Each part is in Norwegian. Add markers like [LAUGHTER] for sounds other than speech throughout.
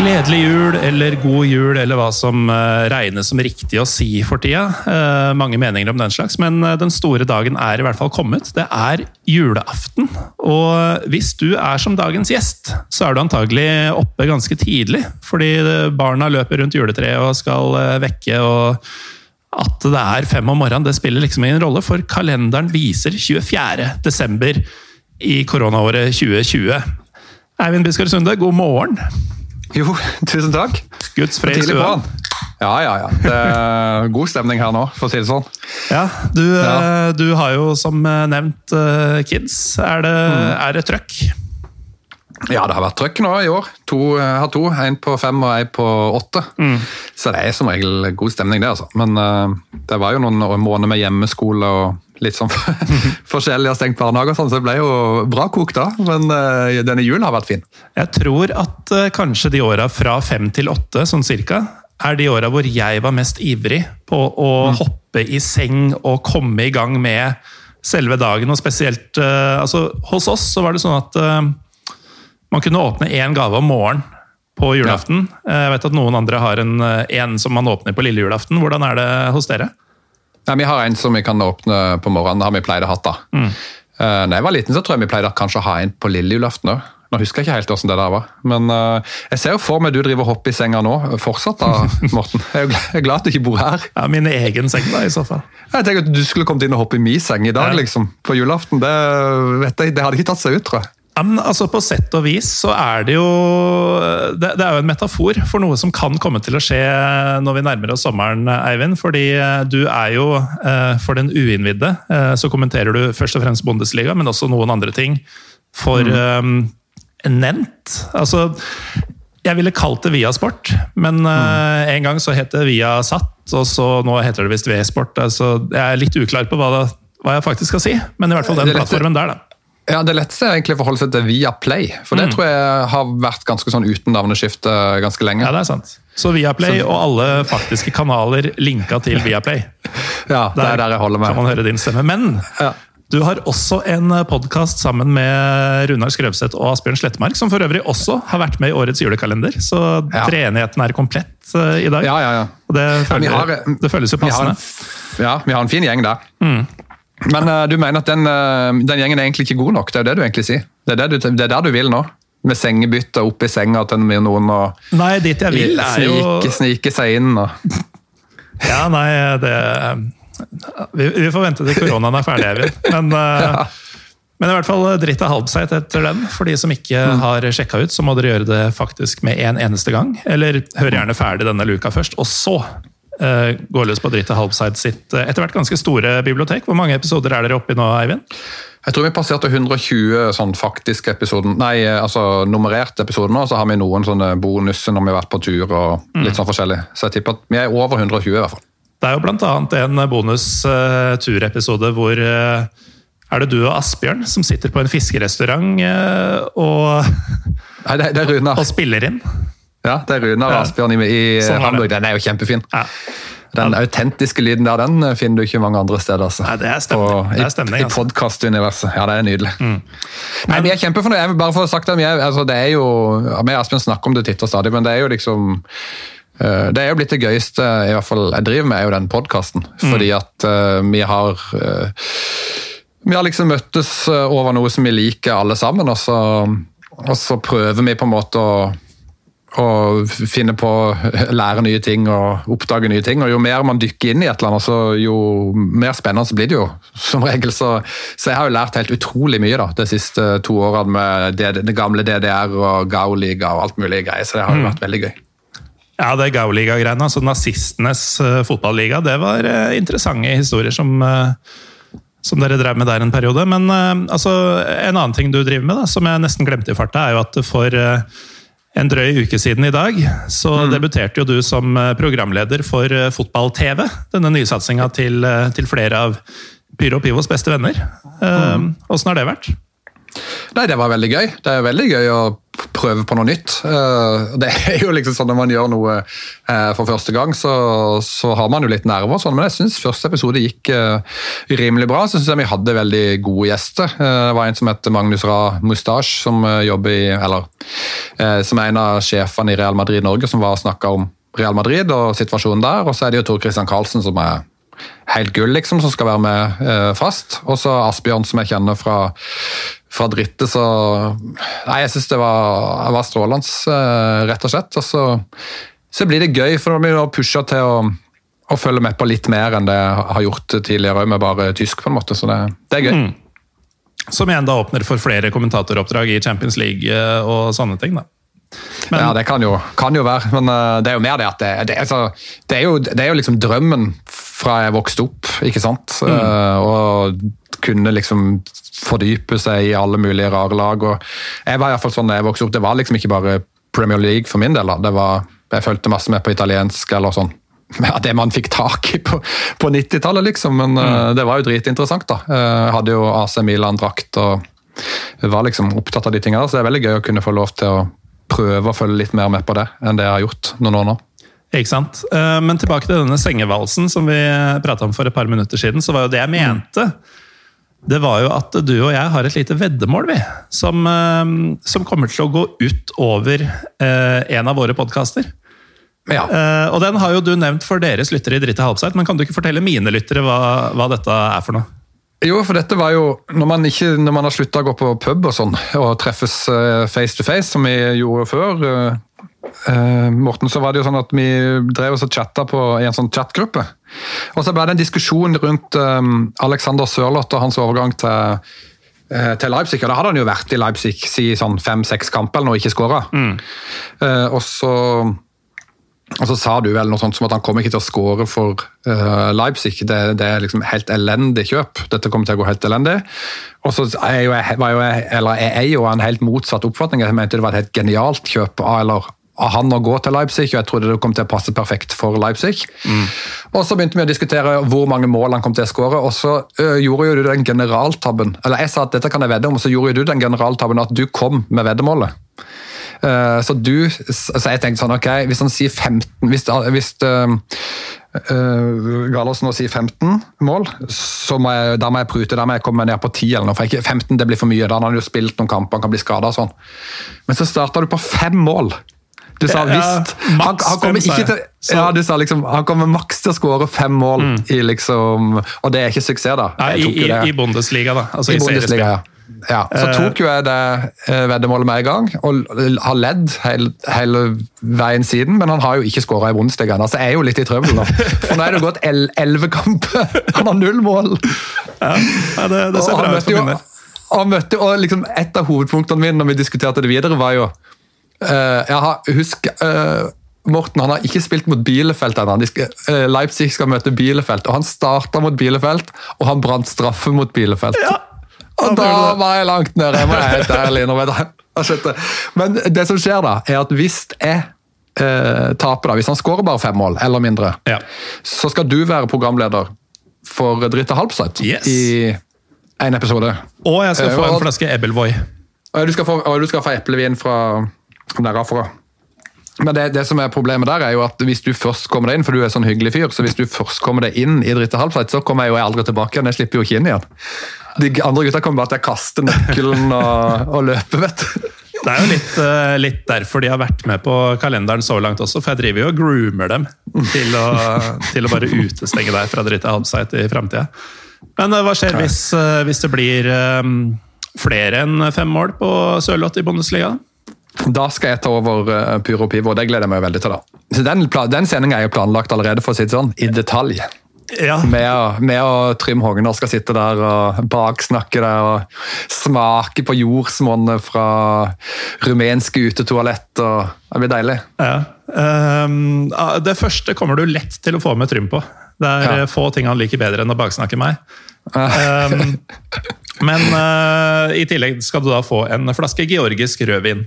Gledelig jul eller god jul, eller hva som eh, regnes som riktig å si for tida. Eh, mange meninger om den slags, men eh, den store dagen er i hvert fall kommet. Det er julaften. Og hvis du er som dagens gjest, så er du antagelig oppe ganske tidlig. Fordi barna løper rundt juletreet og skal vekke. og at det er fem om morgenen, det spiller liksom ingen rolle, for kalenderen viser 24. desember i koronaåret 2020. Eivind Biskar Sunde, god morgen. Jo, tusen takk. Guds fred i på'n. Ja, ja, ja. Det er god stemning her nå, for å si det sånn. Ja, du, Ja. eh, du har jo som eh, nevnt eh, kids. Er det, Mm. er det trøkk? Ja, det har vært trøkk nå i år. To, jeg har to. En på fem og en på åtte. Så det er som regel god stemning, det. altså. Men det var jo noen måneder med hjemmeskole og litt sånn [LAUGHS] forskjellig og stengt barnehage og sånn, så det ble jo bra kok da. Men eh, denne julen har vært fin. Jeg tror at eh, kanskje de åra fra fem til åtte, sånn cirka, er de åra hvor jeg var mest ivrig på å hoppe i seng og komme i gang med selve dagen. Og spesielt eh, altså, Hos oss så var det sånn at uh, man kunne åpne én gave om morgenen på julaften. Ja. Jeg vet at noen andre har en, en som man åpner på lille julaften. Hvordan er det hos dere? Nei, Vi har en som vi kan åpne på morgenen. Det har vi pleid å ha. da. Mm. Eh, når jeg var liten, så tror jeg vi pleide kanskje å ha en på lille julaften òg. Nå husker jeg ikke helt hvordan det der var. Men uh, jeg ser jo for meg du driver og hopper i senga nå. Fortsatt da, [LAUGHS] Morten. Jeg er jo glad, jeg er glad at du ikke bor her. Ja, Min egen seng, da, i så fall. Jeg tenker at Du skulle kommet inn og hoppe i min seng i dag, Ja. liksom. På julaften. Det, vet jeg, det hadde ikke tatt seg ut, tror jeg. Ja, men altså På sett og vis så er det jo det, det er jo en metafor for noe som kan komme til å skje når vi nærmer oss sommeren, Eivind. Fordi eh, du er jo, eh, for den uinnvidde, eh, så kommenterer du først og fremst Bundesliga, men også noen andre ting for eh, Nent. Altså jeg ville kalt det Viasport, men eh, en gang så het det Viasat, og så nå heter det visst V-sport. Altså, jeg er litt uklar på hva, det, hva jeg faktisk skal si, men i hvert fall den plattformen der, da. Ja, Det letteste er egentlig å forholde seg til Viaplay. For det tror jeg har vært ganske sånn uten navneskifte ganske lenge. Ja, det er sant. Så Viaplay Så- og alle faktiske kanaler linka til [LAUGHS] Viaplay. Ja, det er der jeg holder med. kan man høre din stemme. Men Ja. du har også en podkast sammen med Runar Skrøvseth og Asbjørn Slettmark, som for øvrig også har vært med i årets julekalender. Så Ja. treenigheten er komplett eh, i dag. Ja, ja, ja. Og det, Ja, har- det føles jo Vi har en, passende. ja, vi har en fin gjeng der. Men uh, du mener at den, uh, den gjengen er egentlig ikke god nok? Det er jo det du egentlig sier? Det er, det du, det er der du vil nå? Med sengebytte opp i senga til noen og Nei, dit jeg vil er jo snike, snike seg inn? Og, Ja, nei, det Vi, vi får vente til koronaen er ferdig, Eivind. Men, [LAUGHS] ja. men i hvert fall dritt av halvseit etter den. For de som ikke Mm. har sjekka ut, så må dere gjøre det faktisk med en eneste gang. Eller hør gjerne ferdig denne luka først, og så eh, gå løs på Drita Halbside sitt eh, etter hvert ganske store bibliotek. Hvor mange episoder er dere oppe i nå, Eivind? jeg tror vi passerte 120 sånn faktiske episoder, nei, eh, altså nummererte episoder nå, så har vi noen sånne bonuser når vi har vært på tur og Mm. litt sånn forskjellig. Så jeg tipper at vi er over 120 i hvert fall. Det er jo annet en bonus-turepisode hvor eh, er det du og Asbjørn som sitter på en fiskerestaurant eh, og, Nei, det, det [LAUGHS] og spiller inn. Ja, det er Runar Asbjørn i, i Sånn. Hamburg. Den er jo kjempefin. Ja. Den autentiske lyden der, den finner du ikke mange andre steder. Altså. Nei, det er stemning. Og i, I altså. Mm. podkastuniverset. Ja, det er nydelig. Nei, Vi er kjempefornøyde. Jeg vil bare få sagt det, vi er, altså, det er jo, Vi og Asbjørn snakker om det titt og stadig, men det er jo liksom eh, det er jo blitt det gøyeste i hvert fall jeg driver med, er jo den podkasten. Mm. Fordi at uh, vi har uh, Vi har liksom møttes eh, over noe som vi liker alle sammen, og så, og så prøver vi på en måte å og finne på, [LAUGHS] lære nye ting og oppdage nye ting. Og jo mer man dykker inn i et eller annet, så jo mer spennende blir det jo. [LAUGHS] Som regel så, så jeg har jo lært helt utrolig mye da, de siste to årene med det, det gamle DDR og Gao-liga og alt mulig greier. Så det har jo vært veldig gøy. Ja, det Gauliga-greiene, altså nazistenes uh, fotballiga, det var uh, interessante historier som, uh, som dere drev med der en periode. Men altså, en annen ting du driver med, da, som jeg nesten glemte i farta, er jo at for en drøy uke siden i dag så mm. debuterte jo du som programleder for Fotball-TV. Denne nysatsinga til, til flere av Pyro og Pivos beste venner. Åssen mm. har det vært? Nei, Det var veldig gøy. Det er veldig gøy å prøve på noe nytt. Eh, det er jo liksom sånn Når man gjør noe eh, for første gang, så, så har man jo litt nerver, sånn, men jeg syns første episode gikk eh, rimelig bra. Så syns jeg vi hadde veldig gode gjester. Det var en som heter Magnus Ra Mustache, som jobber i, eller som er en av sjefene i Real Madrid Norge, som var og snakka om Real Madrid og situasjonen der. Og så er det jo Tor Christian Karlsen, som er helt gull, liksom, som skal være med eh, fast. Og så Asbjørn, som jeg kjenner fra, fra drittet, Så Nei, jeg syns det var, var strålende, eh, rett og slett. Og så, så, blir det gøy, for nå blir vi pusha til å, å, følge med på litt mer enn det jeg har gjort tidligere, med bare tysk, på en måte. Så det, det er gøy. Mm. Som igjen da åpner for flere kommentatoroppdrag i Champions League eh, og sånne ting. da. Men, ja, det kan jo, kan jo, være, men uh, det er jo mer det at det, det, altså, det, er, jo, det er jo liksom drømmen fra jeg vokste opp, ikke sant. Mm. Uh, og kunne liksom fordype seg i alle mulige rare lag. og Jeg var i hvert fall sånn da jeg vokste opp, det var liksom ikke bare Premier League for min del. Det var, jeg fulgte masse med på italiensk eller sånn. [LAUGHS] Ja, det man fikk tak i på, på 90-tallet, liksom. Men mm. uh, det var jo dritinteressant, da. Jeg hadde jo AC Milan-drakt og var liksom opptatt av de tingene. Så det er veldig gøy å kunne få lov til å prøve å følge litt mer med på det enn det jeg har gjort noen år nå. Ikke sant? Eh, men tilbake til denne sengevalsen som vi prata om for et par minutter siden. så var jo Det jeg mente, det var jo at du og jeg har et lite veddemål, vi. Som, eh, som kommer til å gå ut over eh, en av våre podkaster. Ja. Og den har jo du nevnt for deres lyttere i Dritt i halvseit, men kan du ikke fortelle mine lyttere hva, hva dette er for noe? Jo, for dette var jo Når man, ikke, når man har slutta å gå på pub og sånn, og treffes face to face, som vi gjorde før uh, uh, Morten, så var det jo sånn at vi drev oss og chatta i en sånn chatgruppe. Og så ble det en diskusjon rundt um, Alexander Sørloth og hans overgang til, til Leipzig. og Da hadde han jo vært i Leipzig si sånn fem-seks kamper eller noe, ikke skåra. Mm. og så og så sa du vel noe sånt som at han kommer ikke til å skåre for uh, Leipzig. Det, det, er liksom helt elendig kjøp. Dette kommer til å gå helt elendig. Og så er jo jeg, var jo jeg, eller jeg er jo en helt motsatt oppfatning. Jeg mente det var et helt genialt kjøp av, eller, han å gå til Leipzig, og jeg trodde det kom til å passe perfekt for Leipzig. Mm. Og Så begynte vi å diskutere hvor mange mål han kom til å skåre, og så ø, gjorde jo du den generaltabben. Eller jeg sa at dette kan jeg vedde om, og så gjorde jo du den generaltabben at du kom med veddemålet. Uh, så du Så jeg tenkte sånn, ok, hvis han sier 15 Hvis, hvis uh, uh, Gallosen nå sier 15 mål, så må jeg, da må jeg prute. Da må jeg komme ned på 10 eller noe. for ikke, 15 det blir for mye. Da har han jo spilt noen kamper, han kan bli skada sånn. Men så starta du på fem mål. Du sa ja, visst han, han, kommer ikke til ja, du sa liksom, han kommer maks til å skåre fem mål mm. i liksom Og det er ikke suksess, da. Nei, i, i, I Bundesliga, da. Altså I, i Bundesliga, ja. Ja, Så eh. tok jo jeg det eh, veddemålet med en gang, og har ledd hele, hele veien siden. Men han har jo ikke skåra i Bundesligaen, så jeg er jo litt i trøbbel nå. For nå er det gått elleve kamper! [LAUGHS] Han har null mål! Ja, det, det ser bra ut for minnet. Og, møtte, og liksom Et av hovedpunktene mine når vi diskuterte det videre, var jo jeg har, Husk uh, Morten han har ikke spilt mot Bielefeld ennå. Leipzig skal møte Bielefeld, og han starta mot Bielefeld, og han brant straffe mot Bielefeld. Ja. Og da var jeg langt nede, jeg må være helt ærlig innrømme. Men det som skjer da, er at hvis jeg eh, taper, da, hvis han skårer bare fem mål eller mindre, ja. så skal du være programleder for Dritte Halbseit yes. i en episode. Og jeg skal få en flaske Ebbelvoy. Og du skal få, og du skal få eplevin fra derfra. Men det, det, som er problemet der er jo at hvis du først kommer deg inn, for du er sånn hyggelig fyr, så hvis du først kommer deg inn i Dritte Halbseit, så kommer jeg jo aldri tilbake igjen. Jeg slipper jo ikke inn igjen. De andre gutta kommer bare til å kaste nøkkelen og, og løpe, vet du. Det er jo litt, uh, litt, derfor de har vært med på kalenderen så langt også, for jeg driver jo og groomer dem til å, til å bare utestenge deg fra Dritte halvsite i framtida. Men uh, hva skjer hvis, uh, hvis det blir flere enn fem mål på Sørloth i Bundesliga? Da skal jeg ta over uh, Pyro Pivo, og det gleder jeg meg veldig til. da. Så Den, den sendinga er jo planlagt allerede, for å si det sånn, i detalj. Ja, Med, å- med å Trym Hogner skal sitte der og baksnakke der og smake på jordsmonnet fra rumenske utetoalett. og Det blir deilig. ja. Ah, det første kommer du lett til å få med Trym på. Det er Ja. eh, få ting han liker bedre enn å baksnakke meg. Um, [LAUGHS] men uh, i tillegg skal du da få en flaske georgisk rødvin.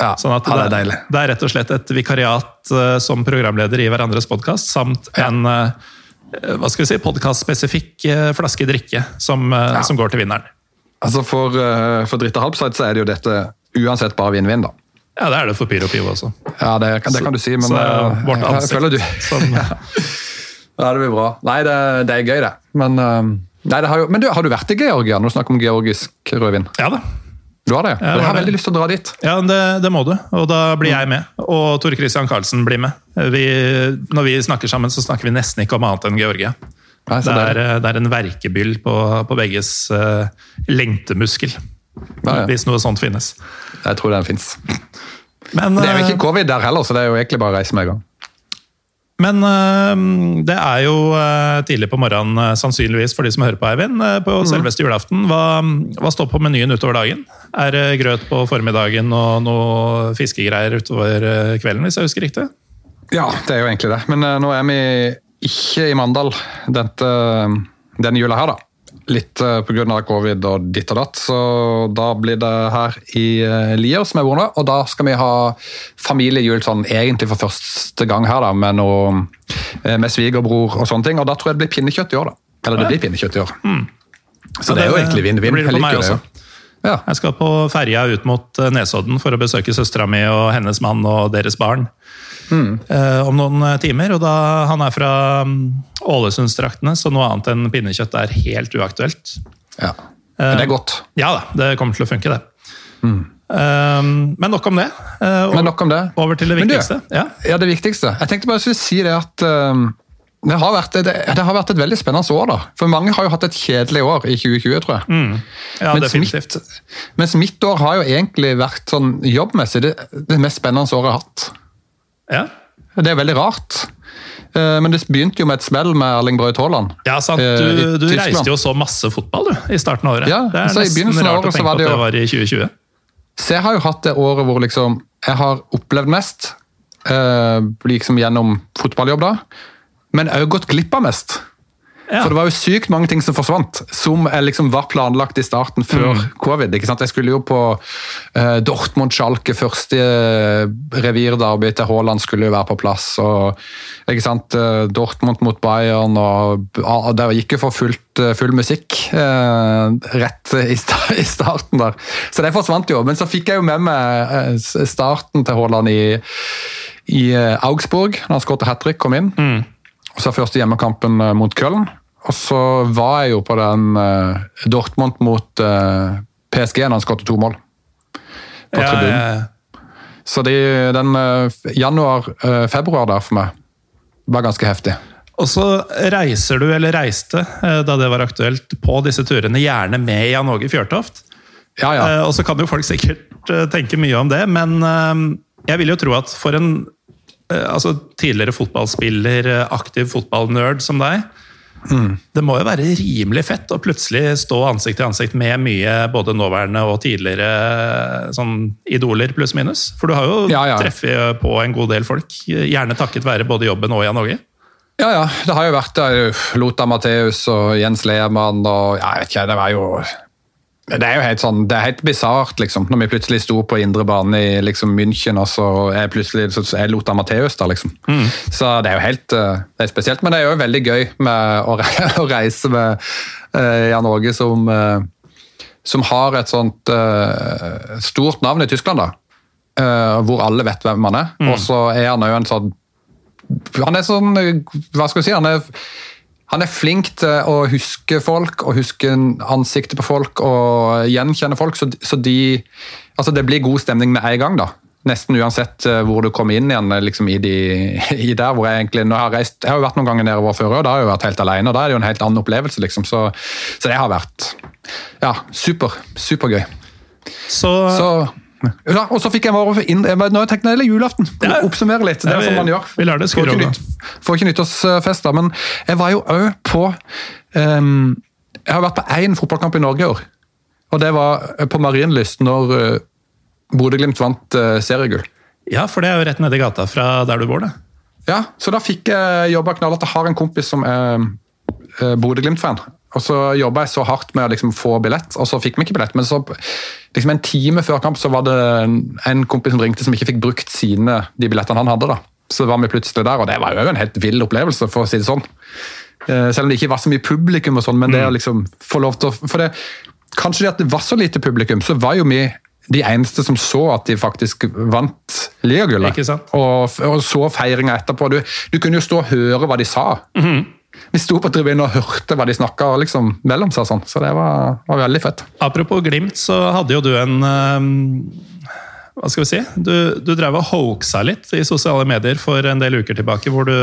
Ja, Sånn at ja, det er deilig. det er rett og slett et vikariat uh, som programleder i hverandres podkast, samt en uh, hva skal vi si, podkastspesifikk uh, flaske drikke som, eh, som går til vinneren. Altså For, uh, for Dritte Halbside så er det jo dette uansett bare vinn-vinn, da. Ja, det er det for Pyro Pivo også. Ja, det, kan- det kan du si, men så uh, vårt jeg ansikt føler du som [LAUGHS] Ja, det blir bra. Nei, det, det er gøy, det. Men, uh, nei, det har, jo, men du, har du vært i Georgia når du snakker om georgisk rødvin? Ja da. Du har det? Jeg, jeg har veldig lyst til å dra dit. Ja, det, det må du, og da blir jeg med. Og Tor Christian Karlsen blir med. Vi, når vi snakker sammen, så snakker vi nesten ikke om annet enn Georgia. Nei, Det er, eh, det er en verkebyll på, på begges uh, lengtemuskel. Nei, ja. Hvis noe sånt finnes. Jeg tror den fins. Men, Det er jo eh, ikke covid der heller, så det er jo egentlig bare å reise med en gang. Men øh, det er jo øh, tidlig på morgenen, øh, sannsynligvis for de som hører på, Eivind. På Mhm. selveste julaften. Hva, hva står på menyen utover dagen? Er det grøt på formiddagen og noe fiskegreier utover kvelden, hvis jeg husker riktig? Ja, det er jo egentlig det. Men eh, nå er vi ikke i Mandal dette, denne jula her, da. Litt uh, pga. covid og ditt og datt, så da blir det her i uh, Lier, som er nå. Og da skal vi ha familiejul sånn egentlig for første gang her, da, med, noe, eh, med svigerbror og sånne ting. Og da tror jeg det blir pinnekjøtt i år, da. Eller det blir pinnekjøtt i år. Så Ja, det er jo egentlig det vinn-vinn. blir det Jeg på meg liker det Ja. Jeg skal på ferja ut mot Nesodden for å besøke søstera mi og hennes mann og deres barn. Mm. om noen øh, timer. og da Han er fra mm, Ålesundsdraktene, så noe annet enn pinnekjøtt er helt uaktuelt. ja. Men det er godt. Ja da, det kommer til å funke, det. Um, men nok om det. Uh, Mm. Men nok om det. Over til det viktigste. du. Ja. Ja, det viktigste. Jeg tenkte bare å si det at um, det, har vært, det, det har vært et veldig spennende år. da. For mange har jo hatt et kjedelig år i 2020, tror jeg. ja, mens, definitivt. mitt, mens mitt år har jo egentlig vært sånn jobbmessig det, det mest spennende året jeg har hatt. Ja. Det er veldig rart. Eh, Men det begynte jo med et smell med Erling Braut Haaland. Ja, sant. eh, Du, du reiste jo så masse fotball du, i starten av året. Ja, det er så nesten rart å året så tenke på at det var i 2020. Så jeg har jo hatt det året hvor liksom jeg har opplevd mest, eh, liksom gjennom fotballjobb da, men òg gått glipp av mest. Ja. For det var jo sykt mange ting som forsvant, som liksom var planlagt i starten før Mm. covid. ikke sant? Jeg skulle jo på uh, Dortmund-Schalke, første eh, revirderby til Haaland skulle jo være på plass. og ikke sant? uh, Dortmund mot Bayern, og, og det gikk jo for fullt, eh, full musikk eh, rett i, sta, [LAUGHS] i starten der. Så det forsvant jo. Men så fikk jeg jo med meg eh, starten til Haaland i, i eh, Augsburg, når han skåret hat trick, kom inn. Og så første hjemmekampen eh, mot Köln. Og så var jeg jo på den eh, Dortmund mot eh, PSG da han skåret to mål. På Ja, tribunen. ja, Så de, den januar-februar der for meg var ganske heftig. Og så reiser du, eller reiste, eh, da det var aktuelt, på disse turene, gjerne med Jan Åge Fjørtoft. Ja, ja. Eh, Og så kan jo folk sikkert eh, tenke mye om det, men eh, jeg vil jo tro at for en eh, altså tidligere fotballspiller, eh, aktiv fotballnerd som deg, det må jo være rimelig fett å plutselig stå ansikt til ansikt med mye både nåværende og tidligere eh, sånn idoler, pluss minus. For du har jo Ja, ja. treffet på en god del folk, gjerne takket være både jobben og Jan Åge. Ja, ja. Det har jo vært der. Lothar Matheus og Jens Lehmann og ja, jeg vet ikke, det var jo det er jo helt sånn, det er helt bisart, liksom. Når vi plutselig sto på indre bane i liksom, München, og så er plutselig så er Lothar Matheus der, liksom. Så det er jo helt uh, det er spesielt. Men det er jo veldig gøy med å, re [LAUGHS] å reise med uh, Jan Åge som, uh, som har et sånt uh, stort navn i Tyskland, da. Hvor alle vet hvem han er. Og så er han jo en sånn han er sånn Hva skal vi si? Han er, han er flink til å huske folk og huske ansiktet på folk og gjenkjenne folk, så, så de Altså, det blir god stemning med en gang, da. Nesten uansett eh, hvor du kommer inn igjen liksom i, de, [LAUGHS] i der hvor jeg egentlig nå har jeg reist, jeg har jo vært noen ganger nedover før, og da har jeg jo vært helt alene, og da er det jo en helt annen opplevelse, liksom. Så, så det har vært ja, super, supergøy. Så, Så Ja, og så fikk jeg bare inn, Nå har jeg det julaften. Ja. Oppsummere litt. Det Ja, er vi- sånn man gjør. vi lar det Får ikke nytt- Får ikke nyttårsfest, da. Men jeg var jo òg på um, Jeg har vært på én fotballkamp i Norge i år. Og det var på Marienlyst når uh, Bodø-Glimt vant uh, seriegull. Ja, for det er jo rett nedi gata fra der du bor, det. Ja, så da fikk jeg jobba knallhardt. Jeg har en kompis som er Bodø-Glimt-fan. Og så jobba jeg så hardt med å liksom få billett, og så fikk vi ikke billett. Men så liksom en time før kamp så var det en- kompis som ringte som ikke fikk brukt sine de billettene han hadde. da. Så var vi plutselig der, og det var jo en helt vill opplevelse, for å si det sånn. Eh, Selv om det ikke var så mye publikum, og sånn, men det å liksom få lov til å For det, kanskje det at det var så lite publikum, så var jo vi de eneste som så at de faktisk vant ligagullet. Og, og så feiringa etterpå. Du, du kunne jo stå og høre hva de sa. Vi sto på tribunen og hørte hva de snakka liksom, mellom seg, sånn, så det var, var veldig fett. Apropos Glimt, så hadde jo du en um, Hva skal vi si? Du, du drev og hoaxa litt i sosiale medier for en del uker tilbake, hvor du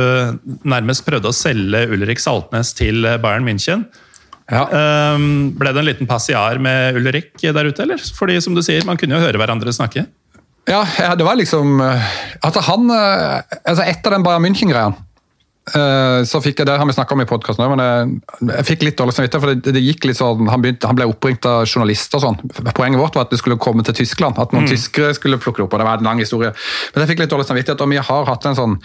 nærmest prøvde å selge Ulrik Saltnes til Bayern München. Ja. Um, ble det en liten passiar med Ulrik der ute, eller? Fordi som du sier, man kunne jo høre hverandre snakke. Ja, det var liksom eh, Altså, han eh, altså Etter den Bayern München-greia så fikk jeg, Det har vi snakka om i podkasten òg, men jeg, jeg fikk litt dårlig samvittighet. For det, det gikk litt sånn, han, begynte, han ble oppringt av journalister og sånn. Poenget vårt var at det skulle komme til Tyskland. At noen tyskere skulle plukke det opp. og Det var en lang historie. Men jeg fikk litt dårlig samvittighet, og vi har hatt en sånn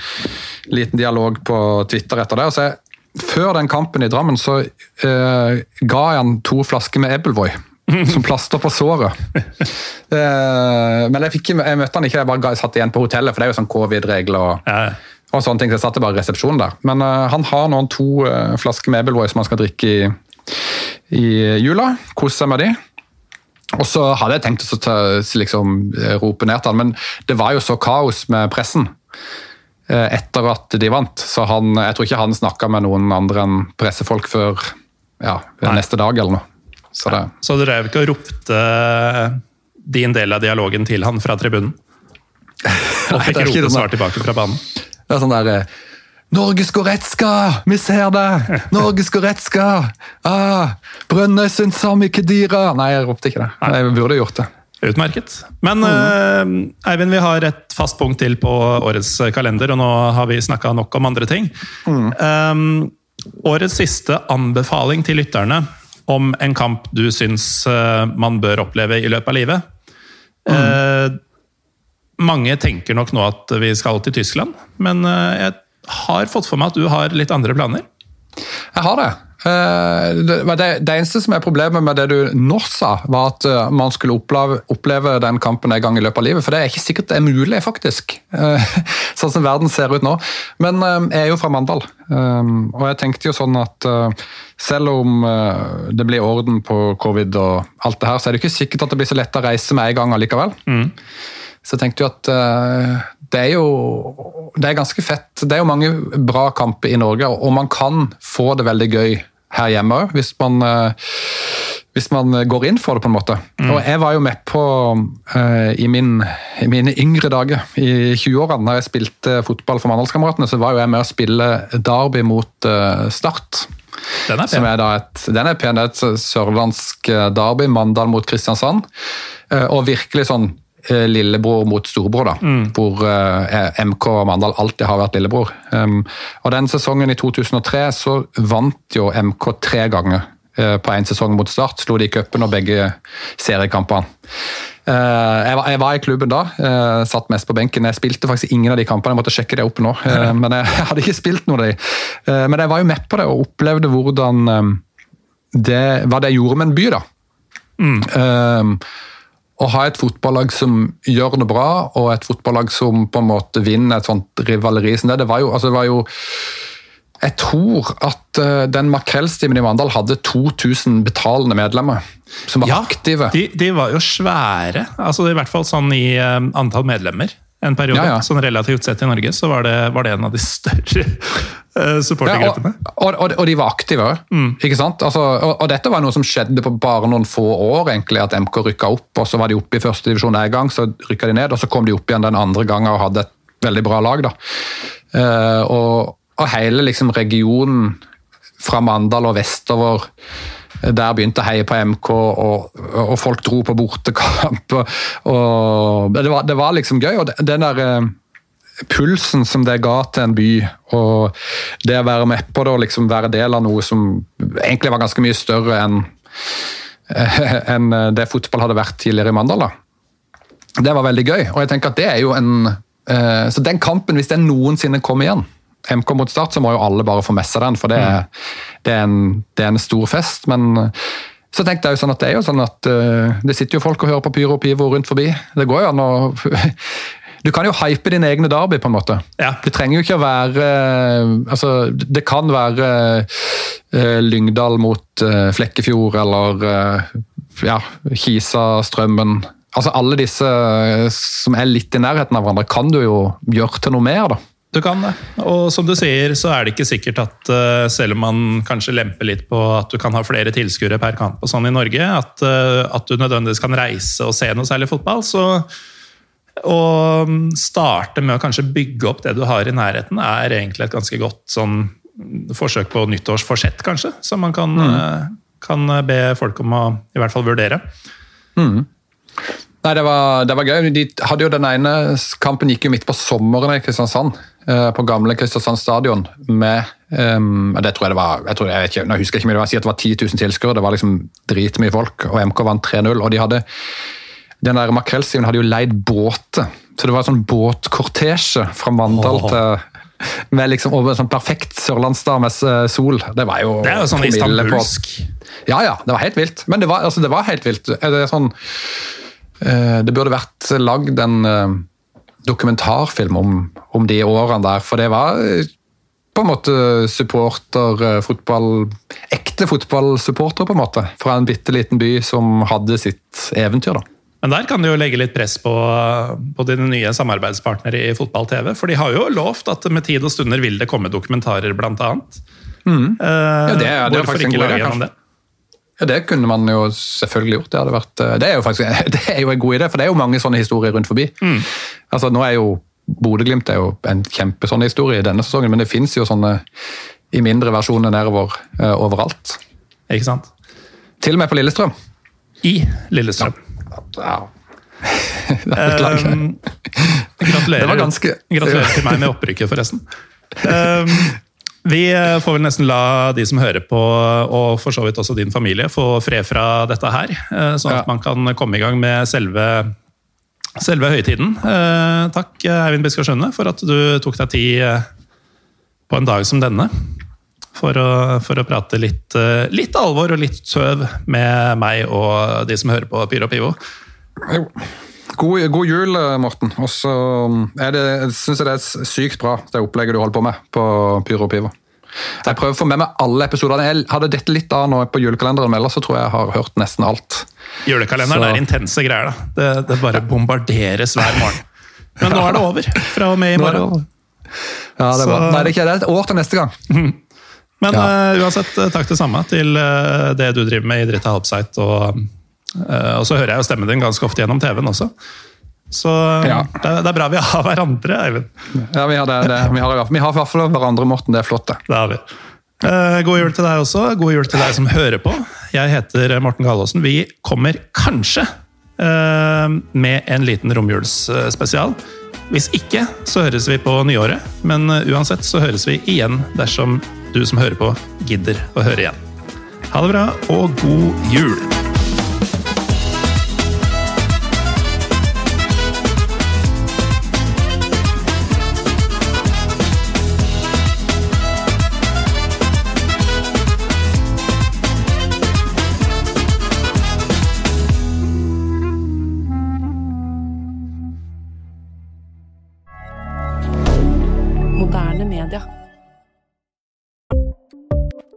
liten dialog på Twitter etter det. og så jeg, Før den kampen i Drammen så eh, ga jeg han to flasker med Ebelvoy. [LAUGHS] Som plaster på såret. Eh, men jeg, fikk, jeg møtte han ikke, jeg bare ga- satt igjen på hotellet, for det er jo sånn covid-regler. og Ja. Og sånne ting, så jeg satte bare resepsjonen der. Men uh, han har nå to uh, flasker med Ebbelvoy som han skal drikke i, i jula. Kose seg med de. Og så hadde jeg tenkt å ta, liksom, rope ned til han, men det var jo så kaos med pressen uh, etter at de vant. Så han, jeg tror ikke han snakka med noen andre enn pressefolk før ja, neste dag eller noe. Så det, Så du drev ikke og ropte din del av dialogen til han fra tribunen? [LAUGHS] Og fikk rope svar tilbake fra banen? Det er sånn der eh, Norges Goretzka! Vi ser det! Norges Goretzka! Ah, Brønnøysund Sami Kedira! Nei, jeg ropte ikke det. Jeg burde gjort det. Utmerket. Men eh, Eivind, vi har et fast punkt til på årets kalender, og nå har vi snakka nok om andre ting. Um, årets siste anbefaling til lytterne om en kamp du syns eh, man bør oppleve i løpet av livet. Eh, mange tenker nok nå at vi skal til Tyskland, men eh, jeg har fått for meg at du har litt andre planer. Jeg har det. Eh, Det, det, det eneste som er problemet med det du nå sa, var at eh, man skulle oppleve, oppleve den kampen en gang i løpet av livet. For det er ikke sikkert det er mulig, faktisk. [LAUGHS] Sånn som verden ser ut nå. Men jeg er jo fra Mandal. Og jeg tenkte jo sånn at selv om det blir orden på covid og alt det her, så er det ikke sikkert at det blir så lett å reise med en gang allikevel. Så tenkte jeg at eh, det er jo det er ganske fett. Det er jo mange bra kamper i Norge, og man kan få det veldig gøy her hjemme òg, hvis man eh, hvis man går inn for det, på en måte. Og Jeg var jo med på uh, i, min, i mine yngre dager, i 20-årene, da jeg spilte fotball for Mandalskameratene, så var jo jeg med å spille derby mot uh, Start. Den er Som pen. er da et, den er pen, det er et sørlandsk derby, Mandal mot Kristiansand. Uh, Og virkelig sånn lillebror mot storebror, da. Hvor eh, MK Mandal alltid har vært lillebror. Um, og den sesongen i 2003 så vant jo MK tre ganger uh, på én sesong mot Start. Slo de i cupen og begge seriekampene. Uh, jeg, var, jeg var i klubben da, uh, satt mest på benken. Jeg spilte faktisk ingen av de kampene, jeg måtte sjekke det opp nå. eh, [LAUGHS] men jeg, hadde ikke spilt noen av de. Eh, men jeg var jo med på det og opplevde hvordan um, det, hva det gjorde med en by. da. Eh, å ha et fotballag som gjør det bra, og et fotballag som på en måte vinner et sånt rivaleri som det, det var jo, altså det var jo jeg tror at den den makrellstimen i Mandal hadde 2000 betalende medlemmer som var aktive. De, de var jo svære, altså i hvert fall sånn i eh, antall medlemmer. En periode, Ja, ja. sånn relativt sett i Norge, så var det, var det en av de større eh, Ja, og, og, og, de var aktive òg. Sant? Altså, og, og dette var noe som skjedde på bare noen få år, egentlig, at MK rykka opp. og Så var de oppe i første divisjon en gang, så rykka de ned, og så kom de opp igjen den andre gangen og hadde et veldig bra lag. da. Uh, og, hele liksom regionen fra Mandal og vestover der begynte å heie på MK, og, og folk dro på bortekamp. [LAUGHS] Og, det, var, det, var, liksom gøy. og den der eh, pulsen som det ga til en by, og det å være med på det og liksom være del av noe som egentlig var ganske mye større enn [LAUGHS] en det fotball hadde vært tidligere i Mandal. Det var veldig gøy. og jeg tenker at det er jo en eh, Så den kampen, hvis den noensinne kommer igjen, MK mot Start, så må jo alle bare få med seg den, for det er, det er, en, det er en, stor fest. Men så tenkte jeg jo sånn at det er jo sånn at uh, det sitter jo folk og hører på Pyro og Pivo rundt forbi. Det går jo an å Du kan jo hype dine egne derby, på en måte. Ja. Det trenger jo ikke å være uh, altså, Det kan være uh, Lyngdal mot Flekkefjord eller ja, Kisa-Strømmen. Altså Alle disse som er litt i nærheten av hverandre, kan du jo gjøre til noe mer. da. Du kan det. Og som du sier, så er det ikke sikkert at uh, selv om man kanskje lemper litt på at du kan ha flere tilskuere per kamp og sånn i Norge, at, uh, at, du nødvendigvis kan reise og se noe særlig fotball, så å starte med å kanskje bygge opp det du har i nærheten, er egentlig et ganske godt sånn forsøk på nyttårsforsett, kanskje, som man kan, mm. uh, kan, be folk om å i hvert fall vurdere. Mm. Nei, det var, det var, gøy. De hadde jo Den ene kampen gikk jo midt på sommeren i Kristiansand. Eh, på gamle Kristiansand stadion med um, Det tror jeg det var jeg, tror, jeg, ikke, jeg husker ikke mye, det var, si at det var 10 000 tilskuere. Det var liksom dritmye folk, og MK vant 3-0. og de hadde den der Makrellsiven hadde jo leid båter, så det var en sånn båtkortesje fra Mandal oh. til med liksom over en sånn perfekt sørlandsdames sol. Det var jo Det er jo sånn istanbulsk. Ja, ja. Det var helt vilt. Men det var, altså, det var helt vilt. Det sånn Eh, det burde vært lagd en eh, dokumentarfilm om, om, de årene der, for det var eh, på en måte supporter, fotball Ekte fotballsupporter, på en måte. Fra en bitte liten by som hadde sitt eventyr, da. Men der kan du jo legge litt press på, på dine nye samarbeidspartnere i fotball-TV. For de har jo lovt at med tid og stunder vil det komme dokumentarer, blant annet. Mm. Ja, det, er, det faktisk en god idé. Det? Ja, Det kunne man jo selvfølgelig gjort. Det, vært, eh, det, er jo faktisk [LAUGHS] det er jo en god idé, for det er jo mange sånne historier rundt forbi. Mm. Altså, nå er jo Bodø-Glimt er jo en kjempe sånn historie i denne sesongen, men det fins jo sånne i mindre versjoner nedover uh, overalt. Ikke sant? Til og med på Lillestrøm. I Lillestrøm. Ja. Beklager. [LAUGHS] Um, gratulerer, ganske... gratulerer til meg med opprykket, forresten. Um, vi eh, får vel nesten la de som hører på, og for så vidt også din familie, få fred fra dette her. Eh, sånn at ja. man kan komme i gang med selve, selve høytiden. Eh, takk, Eivind Biskar Skjønne, for at du tok deg tid på en dag som denne. For å, for å prate litt, litt, alvor og litt tøv med meg og de som hører på Pyro Pivo. God, god, jul, Morten. Og så syns jeg det er sykt bra, det opplegget du holder på med på Pyro Pivo. Jeg prøver å få med meg alle episodene. Jeg hadde dette litt av nå på julekalenderen, men ellers så tror jeg jeg har hørt nesten alt. Julekalenderen så. er intense greier, da. Det, det, bare bombarderes hver morgen. Men nå er det over. Fra og med i morgen. Ja, det er bra. Nei, det er ikke det. er et år til neste gang. [LAUGHS] Men ja. uh, uansett, eh, takk det samme til uh, det du driver med i Dritta Helpsite. og uh, og så hører jeg jo stemmen din ganske ofte gjennom TV-en også. Så ja. det, det, er bra vi har [LAUGHS] hverandre, Eivind. Ja, vi har det. det. Vi har, vi har i hvert fall hverandre, Morten. Det er flott, det. Det har vi. God jul til deg også. God jul til deg som hører på. Jeg heter Morten Gallaasen. Vi kommer kanskje med en liten romjulsspesial. Hvis ikke, så høres vi på nyåret. Men uansett så høres vi igjen dersom du som hører på, gidder å høre igjen. Ha det bra, og god jul!